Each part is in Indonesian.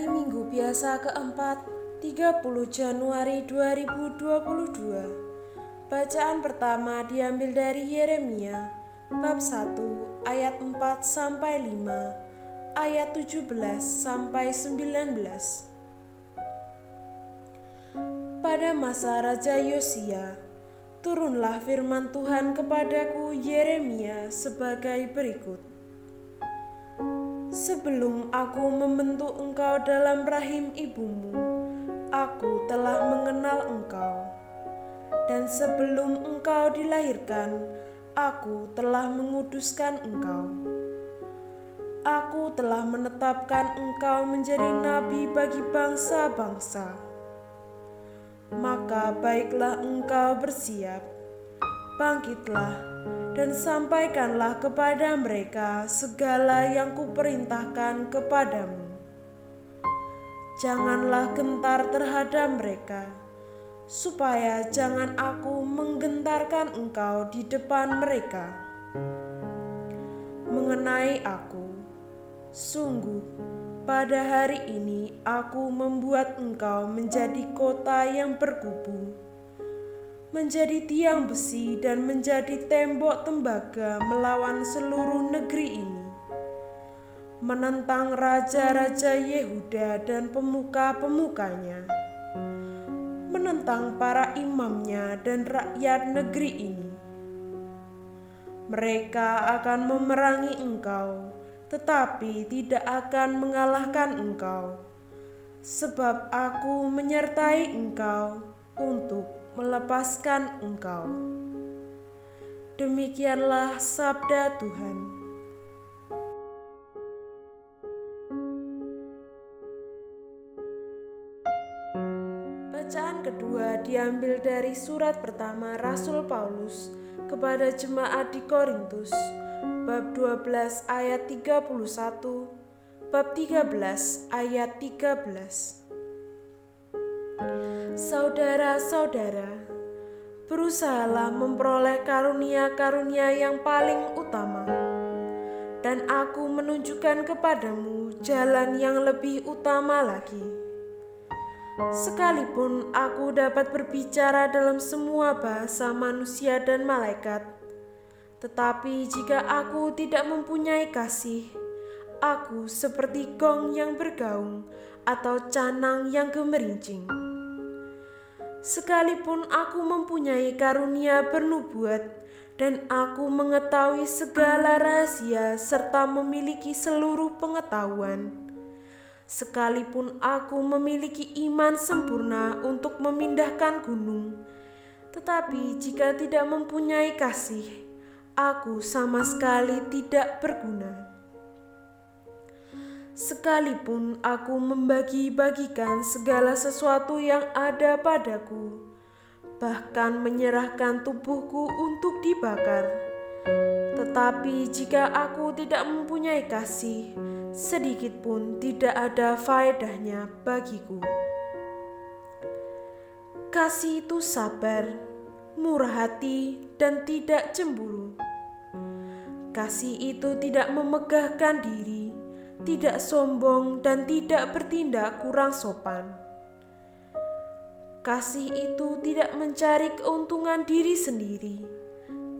Hari Minggu biasa keempat, 30 Januari 2022. Bacaan pertama diambil dari Yeremia, bab 1, ayat 4 sampai 5, ayat 17 sampai 19. Pada masa Raja Yosia, turunlah firman Tuhan kepadaku Yeremia sebagai berikut. Sebelum aku membentuk engkau dalam rahim ibumu, aku telah mengenal engkau. Dan sebelum engkau dilahirkan, aku telah menguduskan engkau. Aku telah menetapkan engkau menjadi nabi bagi bangsa-bangsa. Maka baiklah engkau bersiap, bangkitlah dan sampaikanlah kepada mereka segala yang kuperintahkan kepadamu. Janganlah gentar terhadap mereka, supaya jangan aku menggentarkan engkau di depan mereka. Mengenai aku, sungguh pada hari ini aku membuat engkau menjadi kota yang berkubu menjadi tiang besi dan menjadi tembok tembaga melawan seluruh negeri ini. Menentang raja-raja Yehuda dan pemuka-pemukanya. Menentang para imamnya dan rakyat negeri ini. Mereka akan memerangi engkau, tetapi tidak akan mengalahkan engkau. Sebab aku menyertai engkau untuk melepaskan engkau. Demikianlah sabda Tuhan. Bacaan kedua diambil dari surat pertama Rasul Paulus kepada jemaat di Korintus, bab 12 ayat 31, bab 13 ayat 13. Saudara-saudara, berusahalah memperoleh karunia-karunia yang paling utama, dan aku menunjukkan kepadamu jalan yang lebih utama lagi. Sekalipun aku dapat berbicara dalam semua bahasa manusia dan malaikat, tetapi jika aku tidak mempunyai kasih, aku seperti gong yang bergaung atau canang yang gemerincing. Sekalipun aku mempunyai karunia bernubuat dan aku mengetahui segala rahasia serta memiliki seluruh pengetahuan, sekalipun aku memiliki iman sempurna untuk memindahkan gunung, tetapi jika tidak mempunyai kasih, aku sama sekali tidak berguna. Sekalipun aku membagi-bagikan segala sesuatu yang ada padaku, bahkan menyerahkan tubuhku untuk dibakar, tetapi jika aku tidak mempunyai kasih, sedikit pun tidak ada faedahnya bagiku. Kasih itu sabar, murah hati, dan tidak cemburu. Kasih itu tidak memegahkan diri tidak sombong, dan tidak bertindak kurang sopan. Kasih itu tidak mencari keuntungan diri sendiri,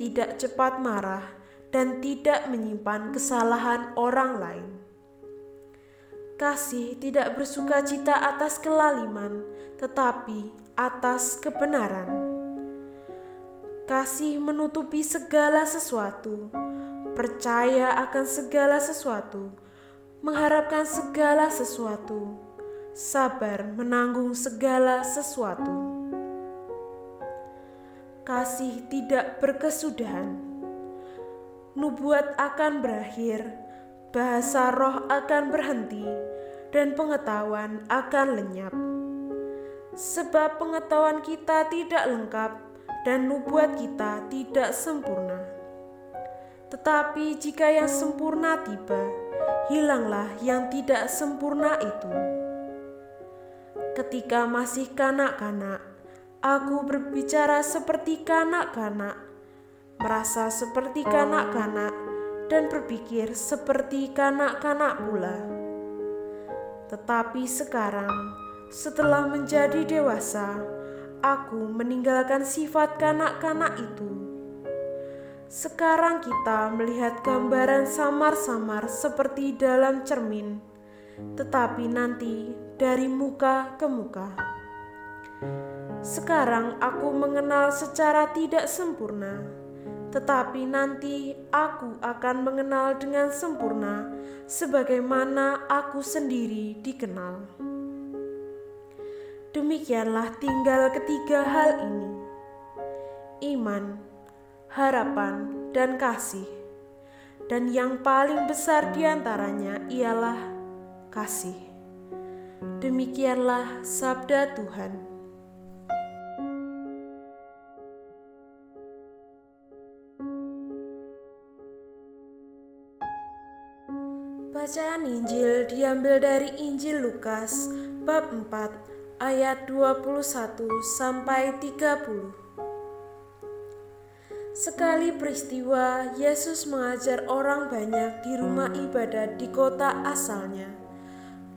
tidak cepat marah, dan tidak menyimpan kesalahan orang lain. Kasih tidak bersuka cita atas kelaliman, tetapi atas kebenaran. Kasih menutupi segala sesuatu, percaya akan segala sesuatu mengharapkan segala sesuatu, sabar menanggung segala sesuatu. Kasih tidak berkesudahan, nubuat akan berakhir, bahasa roh akan berhenti, dan pengetahuan akan lenyap. Sebab pengetahuan kita tidak lengkap dan nubuat kita tidak sempurna. Tetapi jika yang sempurna tiba, hilanglah yang tidak sempurna itu. Ketika masih kanak-kanak, aku berbicara seperti kanak-kanak, merasa seperti kanak-kanak, dan berpikir seperti kanak-kanak pula. Tetapi sekarang, setelah menjadi dewasa, aku meninggalkan sifat kanak-kanak itu. Sekarang kita melihat gambaran samar-samar seperti dalam cermin, tetapi nanti dari muka ke muka. Sekarang aku mengenal secara tidak sempurna tetapi nanti aku akan mengenal dengan sempurna sebagaimana aku sendiri dikenal. Demikianlah tinggal ketiga hal ini: iman, harapan, dan kasih. Dan yang paling besar di antaranya ialah kasih. Demikianlah sabda Tuhan. Bacaan Injil diambil dari Injil Lukas bab 4 ayat 21 sampai 30. Sekali peristiwa Yesus mengajar orang banyak di rumah ibadat di kota asalnya.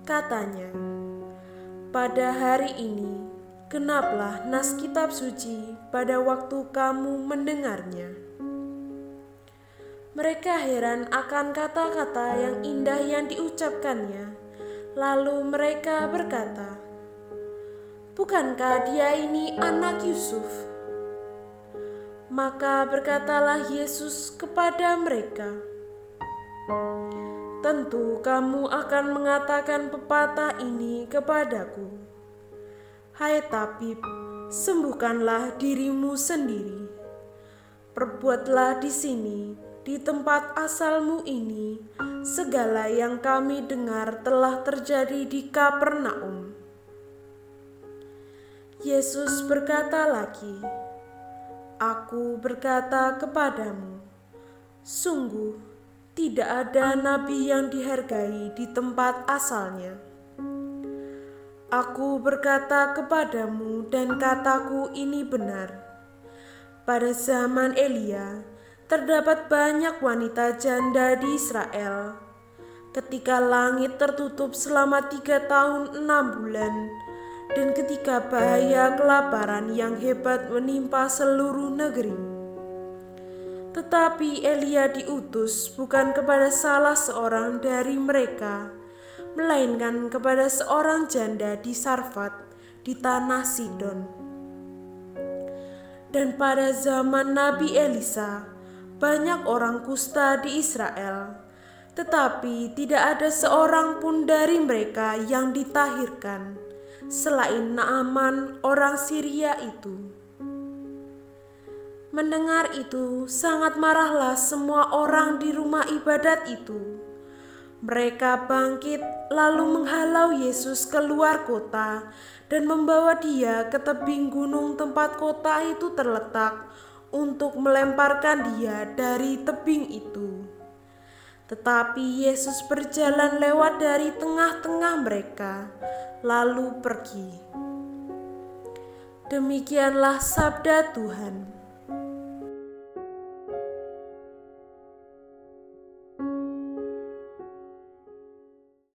Katanya, "Pada hari ini genaplah nas kitab suci pada waktu kamu mendengarnya." Mereka heran akan kata-kata yang indah yang diucapkannya. Lalu mereka berkata, "Bukankah dia ini anak Yusuf?" Maka berkatalah Yesus kepada mereka, "Tentu kamu akan mengatakan pepatah ini kepadaku, 'Hai tabib, sembuhkanlah dirimu sendiri. Perbuatlah di sini di tempat asalmu ini, segala yang kami dengar telah terjadi di Kapernaum. Yesus berkata lagi, "Aku berkata kepadamu, sungguh tidak ada nabi yang dihargai di tempat asalnya." Aku berkata kepadamu, dan kataku ini benar. Pada zaman Elia, terdapat banyak wanita janda di Israel. Ketika langit tertutup selama tiga tahun enam bulan, dan ketika bahaya kelaparan yang hebat menimpa seluruh negeri. Tetapi Elia diutus bukan kepada salah seorang dari mereka, melainkan kepada seorang janda di Sarfat di tanah Sidon. Dan pada zaman Nabi Elisa, banyak orang kusta di Israel, tetapi tidak ada seorang pun dari mereka yang ditahirkan selain Naaman orang Syria itu. Mendengar itu, sangat marahlah semua orang di rumah ibadat itu. Mereka bangkit lalu menghalau Yesus keluar kota dan membawa dia ke tebing gunung tempat kota itu terletak untuk melemparkan dia dari tebing itu. Tetapi Yesus berjalan lewat dari tengah-tengah mereka, lalu pergi. Demikianlah sabda Tuhan.